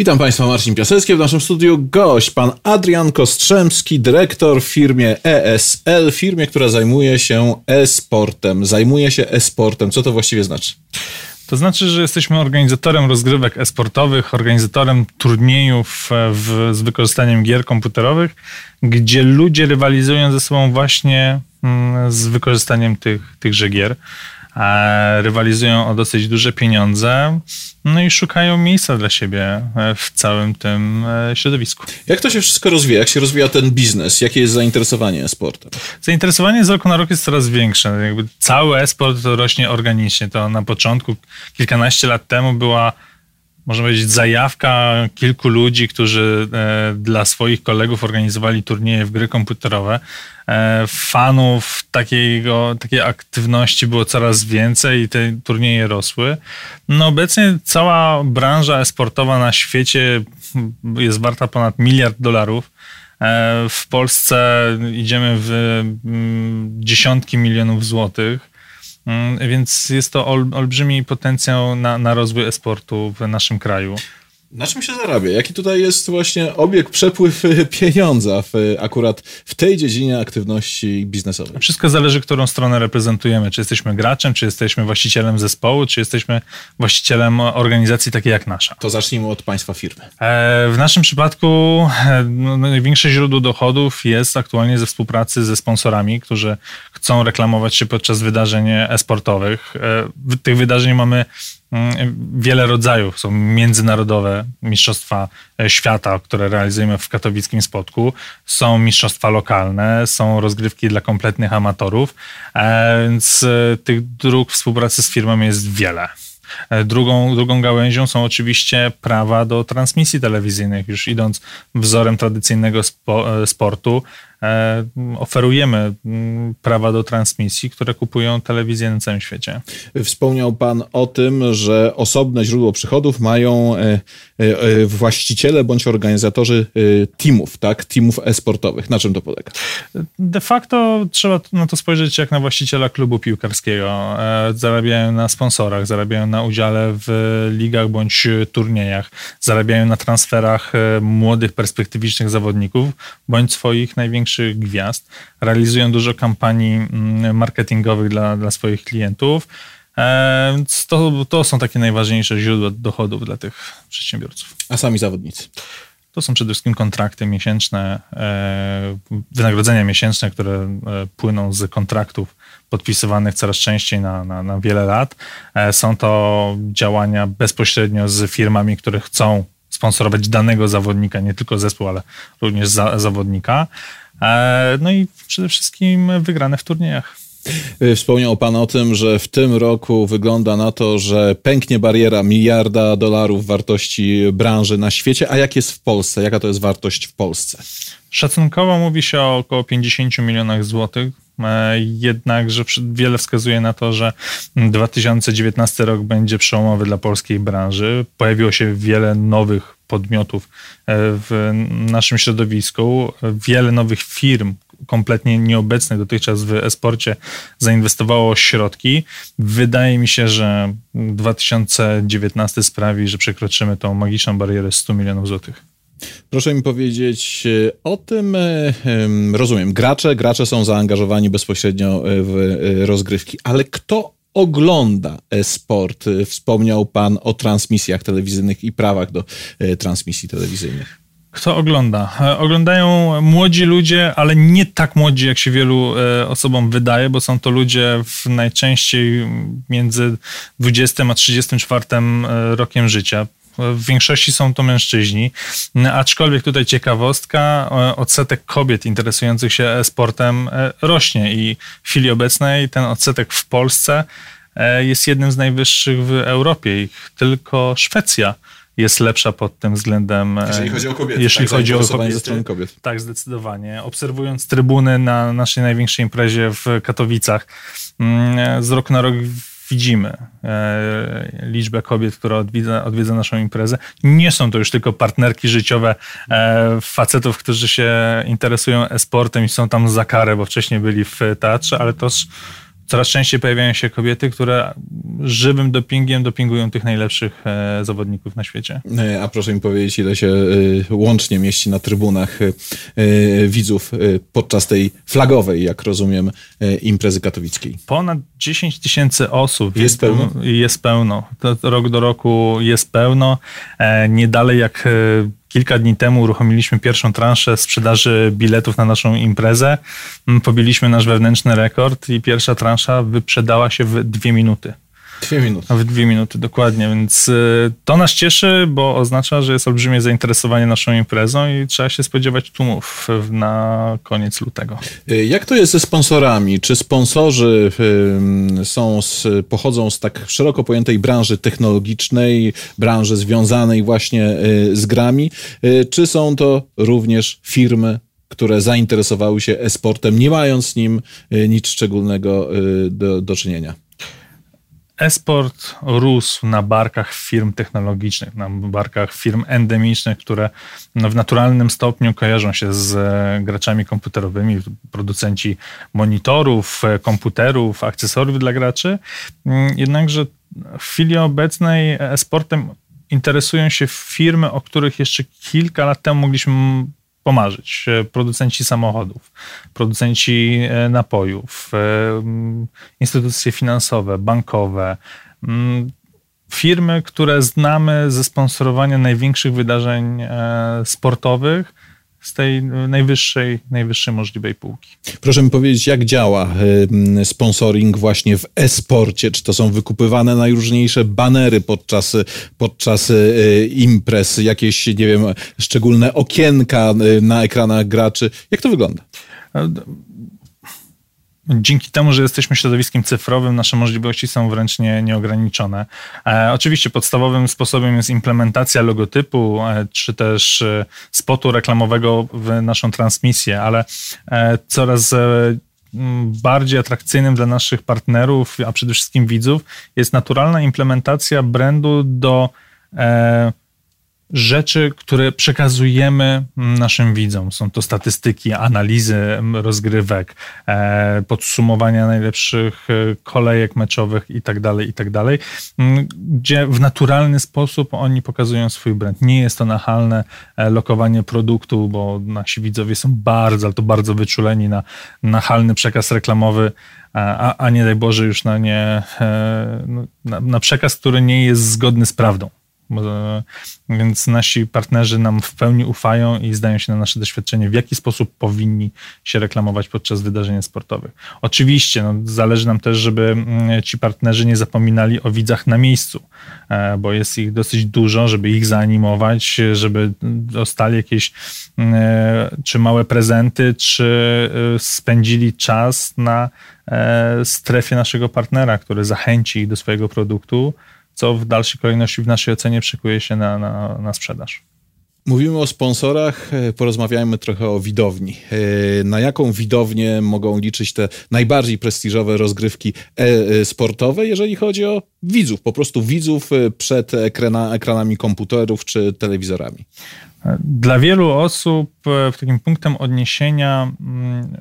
Witam Państwa, Marcin Piasecki. W naszym studiu gość, pan Adrian Kostrzemski, dyrektor w firmie ESL, firmie, która zajmuje się e-sportem. Zajmuje się e-sportem. Co to właściwie znaczy? To znaczy, że jesteśmy organizatorem rozgrywek e-sportowych, organizatorem turniejów e, w, z wykorzystaniem gier komputerowych, gdzie ludzie rywalizują ze sobą właśnie mm, z wykorzystaniem tych, tychże gier rywalizują o dosyć duże pieniądze, no i szukają miejsca dla siebie e, w całym tym e, środowisku. Jak to się wszystko rozwija? Jak się rozwija ten biznes? Jakie jest zainteresowanie sportem? Zainteresowanie z roku na rok jest coraz większe. Jakby cały esport rośnie organicznie. To na początku, kilkanaście lat temu była można powiedzieć, zajawka kilku ludzi, którzy e, dla swoich kolegów organizowali turnieje w gry komputerowe. E, fanów takiego, takiej aktywności było coraz więcej i te turnieje rosły. No obecnie cała branża esportowa na świecie jest warta ponad miliard dolarów. E, w Polsce idziemy w mm, dziesiątki milionów złotych. Mm, więc jest to olbrzymi potencjał na, na rozwój esportu w naszym kraju. Na czym się zarabia? Jaki tutaj jest właśnie obieg, przepływ pieniądza w, akurat w tej dziedzinie aktywności biznesowej? Wszystko zależy, którą stronę reprezentujemy. Czy jesteśmy graczem, czy jesteśmy właścicielem zespołu, czy jesteśmy właścicielem organizacji takiej jak nasza. To zacznijmy od państwa firmy. E, w naszym przypadku e, no, największe źródło dochodów jest aktualnie ze współpracy ze sponsorami, którzy chcą reklamować się podczas wydarzeń e-sportowych. E, tych wydarzeń mamy wiele rodzajów. Są międzynarodowe mistrzostwa e, świata, które realizujemy w katowickim spotku. Są mistrzostwa lokalne, są rozgrywki dla kompletnych amatorów, e, więc e, tych dróg współpracy z firmą jest wiele. Drugą, drugą gałęzią są oczywiście prawa do transmisji telewizyjnych. Już idąc wzorem tradycyjnego spo, sportu, oferujemy mm, prawa do transmisji, które kupują telewizje na całym świecie. Wspomniał Pan o tym, że osobne źródło przychodów mają e, e, właściciele bądź organizatorzy teamów, tak? Teamów e-sportowych. Na czym to polega? De facto trzeba na to spojrzeć jak na właściciela klubu piłkarskiego. Zarabiają na sponsorach, zarabiają na udziale w ligach bądź turniejach, zarabiają na transferach młodych, perspektywicznych zawodników bądź swoich największych największych gwiazd, realizują dużo kampanii mm, marketingowych dla, dla swoich klientów. E, więc to, to są takie najważniejsze źródła dochodów dla tych przedsiębiorców. A sami zawodnicy? To są przede wszystkim kontrakty miesięczne, e, wynagrodzenia miesięczne, które e, płyną z kontraktów podpisywanych coraz częściej na, na, na wiele lat. Są to działania bezpośrednio z firmami, które chcą sponsorować danego zawodnika, nie tylko zespół, ale również za, zawodnika. E, no i przede wszystkim wygrane w turniejach. E, wspomniał Pan o tym, że w tym roku wygląda na to, że pęknie bariera miliarda dolarów wartości branży na świecie. A jak jest w Polsce? Jaka to jest wartość w Polsce? Szacunkowo mówi się o około 50 milionach złotych. E, jednakże wiele wskazuje na to, że 2019 rok będzie przełomowy dla polskiej branży. Pojawiło się wiele nowych podmiotów e, w naszym środowisku. Wiele nowych firm, kompletnie nieobecnych dotychczas w esporcie, zainwestowało środki. Wydaje mi się, że 2019 sprawi, że przekroczymy tą magiczną barierę 100 milionów złotych. Proszę mi powiedzieć e, o tym, e, rozumiem, gracze, gracze są zaangażowani bezpośrednio w rozgrywki, ale kto ogląda sport. Wspomniał Pan o transmisjach telewizyjnych i prawach do e, transmisji telewizyjnych. Kto ogląda? E, oglądają młodzi ludzie, ale nie tak młodzi, jak się wielu e, osobom wydaje, bo są to ludzie w najczęściej między 20 a 34 rokiem życia. W większości są to mężczyźni, aczkolwiek tutaj ciekawostka, odsetek kobiet interesujących się sportem e, rośnie i w chwili obecnej ten odsetek w Polsce e, jest jednym z najwyższych w Europie. Tylko Szwecja jest lepsza pod tym względem. E, jeżeli chodzi o kobiety. Jeśli tak, chodzi o kobiety, kobiet. Tak, zdecydowanie. Obserwując trybuny na naszej największej imprezie w Katowicach, mm, z roku na rok widzimy e, liczbę kobiet, które odwiedza, odwiedza naszą imprezę. Nie są to już tylko partnerki życiowe e, facetów, którzy się interesują e-sportem i są tam za karę, bo wcześniej byli w teatrze, ale też coraz częściej pojawiają się kobiety, które żywym dopingiem dopingują tych najlepszych e, zawodników na świecie. A proszę mi powiedzieć, ile się łącznie mieści na trybunach widzów podczas tej flagowej, jak rozumiem, imprezy katowickiej? Ponad 10 tysięcy osób. Jest pełno? Jest pełno. To rok do roku jest pełno. Nie dalej jak Kilka dni temu uruchomiliśmy pierwszą transzę sprzedaży biletów na naszą imprezę. Mm, pobiliśmy nasz wewnętrzny rekord i pierwsza transza wyprzedała się w dwie minuty. Dwie minuty. W dwie minuty, dokładnie. Więc y, to nas cieszy, bo oznacza, że jest olbrzymie zainteresowanie naszą imprezą i trzeba się spodziewać tłumów na koniec lutego. Y, jak to jest ze sponsorami? Czy sponsorzy y, są z, pochodzą z tak szeroko pojętej branży technologicznej, branży związanej właśnie z grami, czy są to również firmy które zainteresowały się e-sportem, nie mając z nim nic szczególnego do, do czynienia? Esport rósł na barkach firm technologicznych, na barkach firm endemicznych, które no, w naturalnym stopniu kojarzą się z e, graczami komputerowymi, producenci monitorów, e, komputerów, akcesoriów dla graczy. Mm, jednakże w chwili obecnej esportem interesują się firmy, o których jeszcze kilka lat temu mogliśmy pomarzyć. E, producenci samochodów, producenci e, napojów, e, instytucje finansowe, bankowe, firmy, które znamy ze sponsorowania największych wydarzeń sportowych, z tej najwyższej, najwyższej możliwej półki. Proszę mi powiedzieć, jak działa sponsoring właśnie w e-sporcie? Czy to są wykupywane najróżniejsze banery podczas, podczas e, imprez, jakieś, nie wiem, szczególne okienka e, na ekranach graczy? Jak to wygląda? Dzięki temu, że jesteśmy środowiskiem cyfrowym, nasze możliwości są wręcz nie, nieograniczone. E, oczywiście podstawowym sposobem jest implementacja logotypu, e, czy też e, spotu reklamowego w naszą transmisję, ale e, coraz e, bardziej atrakcyjnym dla naszych partnerów, a przede wszystkim widzów, jest naturalna implementacja brandu do e, rzeczy, które przekazujemy naszym widzom. Są to statystyki, analizy rozgrywek, e, podsumowania najlepszych e, kolejek meczowych itd., tak itd., tak gdzie w naturalny sposób oni pokazują swój brand. Nie jest to nachalne e, lokowanie produktu, bo nasi widzowie są bardzo, ale to bardzo wyczuleni na nachalny przekaz reklamowy, a, a nie daj Boże już na, nie, no, na, na przekaz, który nie jest zgodny z prawdą. Więc nasi partnerzy nam w pełni ufają i zdają się na nasze doświadczenie, w jaki sposób powinni się reklamować podczas wydarzeń sportowych. Oczywiście no, zależy nam też, żeby mm, ci partnerzy nie zapominali o widzach na miejscu, e, bo jest ich dosyć dużo, żeby ich zaanimować, żeby dostali jakieś mm, e, czy małe prezenty, czy e, spędzili czas na strefie naszego partnera, który zachęci ich do swojego produktu co w dalszej kolejności w naszej ocenie szykuje się na, na, na sprzedaż. Mówimy o sponsorach, e, porozmawiajmy trochę o widowni. E, na jaką widownię mogą liczyć te najbardziej prestiżowe rozgrywki e, sportowe, jeżeli chodzi o widzów, po prostu widzów przed ekrana, ekranami komputerów czy telewizorami? Dla wielu osób takim punktem odniesienia mm,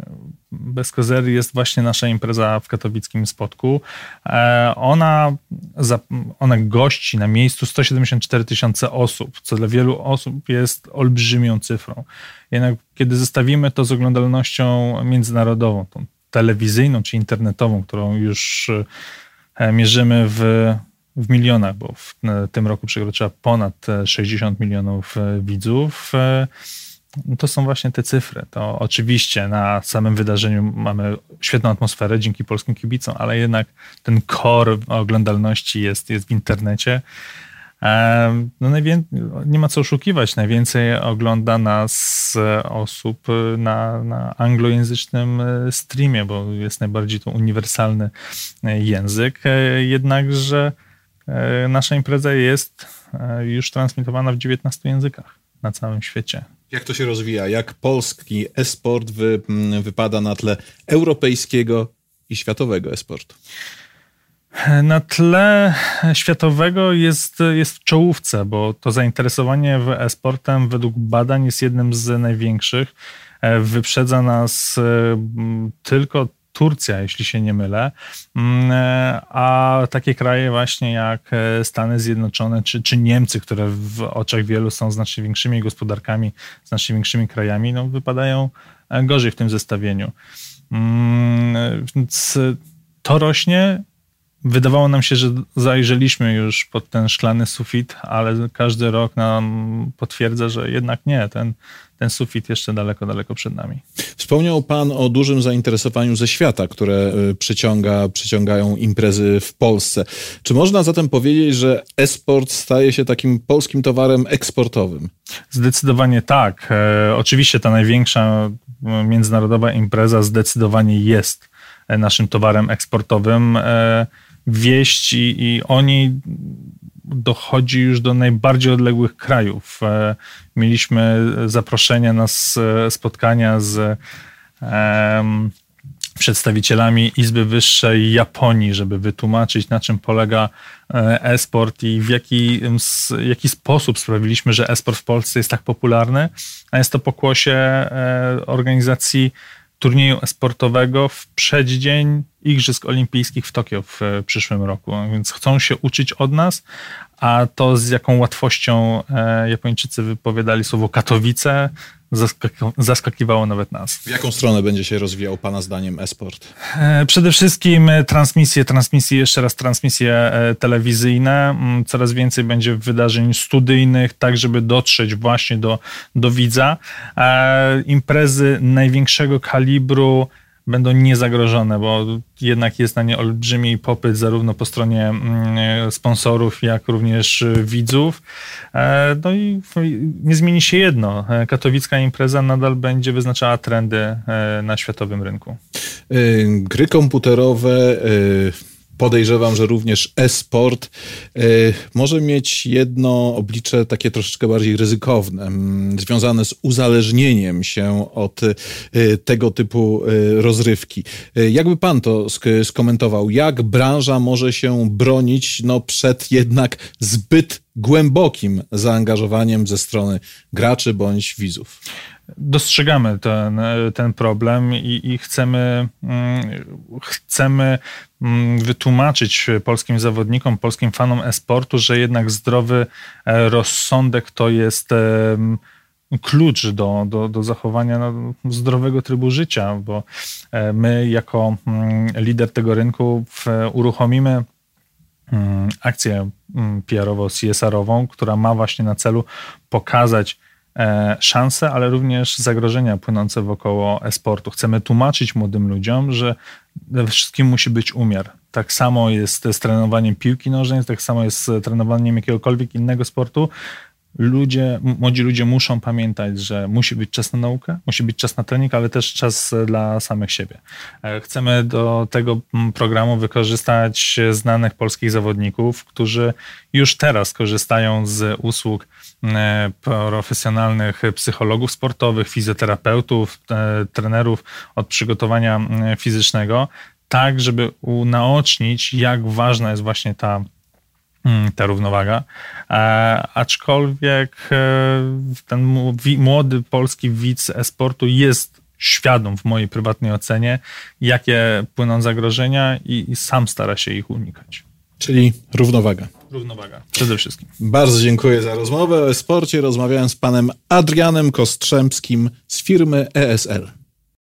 bez kozery jest właśnie nasza impreza w katowickim Spotku. E, ona, ona gości na miejscu 174 tysiące osób, co dla wielu osób jest olbrzymią cyfrą. Jednak kiedy zestawimy to z oglądalnością międzynarodową, tą telewizyjną czy internetową, którą już e, mierzymy w, w milionach, bo w tym roku przekroczyła ponad 60 milionów e, widzów, no to są właśnie te cyfry. To oczywiście na samym wydarzeniu mamy świetną atmosferę dzięki polskim kibicom, ale jednak ten core oglądalności jest, jest w internecie. No nie ma co oszukiwać. Najwięcej ogląda nas osób na, na anglojęzycznym e, streamie, bo jest najbardziej to uniwersalny e, język. E, jednakże nasza impreza jest już transmitowana w 19 językach na całym świecie. Jak to się rozwija? Jak polski e-sport wy, wypada na tle europejskiego i światowego e-sportu? Na tle światowego jest, jest w czołówce, bo to zainteresowanie e-sportem według badań jest jednym z największych. E, wyprzedza nas e, tylko Turcja, jeśli się nie mylę, mm, a takie kraje właśnie jak Stany Zjednoczone czy, czy Niemcy, które w oczach wielu są znacznie większymi gospodarkami, znacznie większymi krajami, no, wypadają gorzej w tym zestawieniu. Mm, więc to rośnie. Wydawało nam się, że zajrzeliśmy już pod ten szklany sufit, ale każdy rok nam potwierdza, że jednak nie, ten, ten sufit jeszcze daleko, daleko przed nami. Wspomniał Pan o dużym zainteresowaniu ze świata, które y, przyciąga, przyciągają imprezy w Polsce. Czy można zatem powiedzieć, że esport staje się takim polskim towarem eksportowym? Zdecydowanie tak. E, oczywiście ta największa e, międzynarodowa impreza zdecydowanie jest e, naszym towarem eksportowym. E, wieść i, i o niej dochodzi już do najbardziej odległych krajów. E, mieliśmy zaproszenia na spotkania z przedstawicielami Izby Wyższej Japonii, żeby wytłumaczyć, na czym polega e, e-sport i w jaki, jaki sposób sprawiliśmy, że e-sport w Polsce jest tak popularny. A jest to pokłosie e, organizacji turnieju sportowego w przeddzień Igrzysk Olimpijskich w Tokio w przyszłym roku. Więc chcą się uczyć od nas, a to z jaką łatwością e, Japończycy wypowiadali słowo Katowice, zaskakiwało nawet nas. W jaką stronę będzie się rozwijał Pana zdaniem e-sport? E, przede wszystkim transmisje, transmisje, jeszcze raz transmisje e, telewizyjne. Mm, coraz więcej będzie wydarzeń studyjnych, tak żeby dotrzeć właśnie do, do widza. Imprezy największego kalibru będą niezagrożone, bo jednak jest na nie olbrzymi popyt zarówno po stronie mm, sponsorów, jak również widzów. E, no i nie zmieni się jedno. E, katowicka impreza nadal będzie wyznaczała trendy e, na światowym rynku. Gry komputerowe podejrzewam, że również e-sport e, może mieć jedno oblicze takie troszeczkę bardziej ryzykowne, mm, związane z uzależnieniem się od e, tego typu e, rozrywki. Jakby pan to skomentował? Jak branża może się bronić no, przed jednak zbyt głębokim zaangażowaniem ze strony graczy bądź widzów? Dostrzegamy ten, ten problem i, i chcemy, mm, chcemy mm, wytłumaczyć polskim zawodnikom, polskim fanom e-sportu, że jednak zdrowy e, rozsądek to jest klucz do, do, do zachowania no, zdrowego trybu życia, bo e, my jako mm, lider tego rynku uruchomimy akcję PR-owo-CSR-ową, która ma właśnie na celu pokazać E, szanse, ale również zagrożenia płynące wokoło e-sportu. Chcemy tłumaczyć młodym ludziom, że we wszystkim musi być umiar. Tak samo jest z trenowaniem piłki nożnej, tak samo jest z trenowaniem jakiegokolwiek innego sportu. Ludzie, młodzi ludzie muszą pamiętać, że musi być czas na naukę, musi być czas na trening, ale też czas dla samych siebie. E, chcemy do tego programu wykorzystać znanych polskich zawodników, którzy już teraz korzystają z usług E, profesjonalnych psychologów sportowych, fizjoterapeutów, e, trenerów od przygotowania e, fizycznego, tak, żeby unaocznić, jak ważna jest właśnie ta, ta równowaga. Aczkolwiek ten młody polski widz e-sportu jest świadom w mojej prywatnej ocenie, jakie płyną zagrożenia i, i sam stara się ich unikać. Czyli równowaga. Równowaga, przede wszystkim. Bardzo dziękuję za rozmowę o sporcie. Rozmawiałem z panem Adrianem Kostrzębskim z firmy ESL.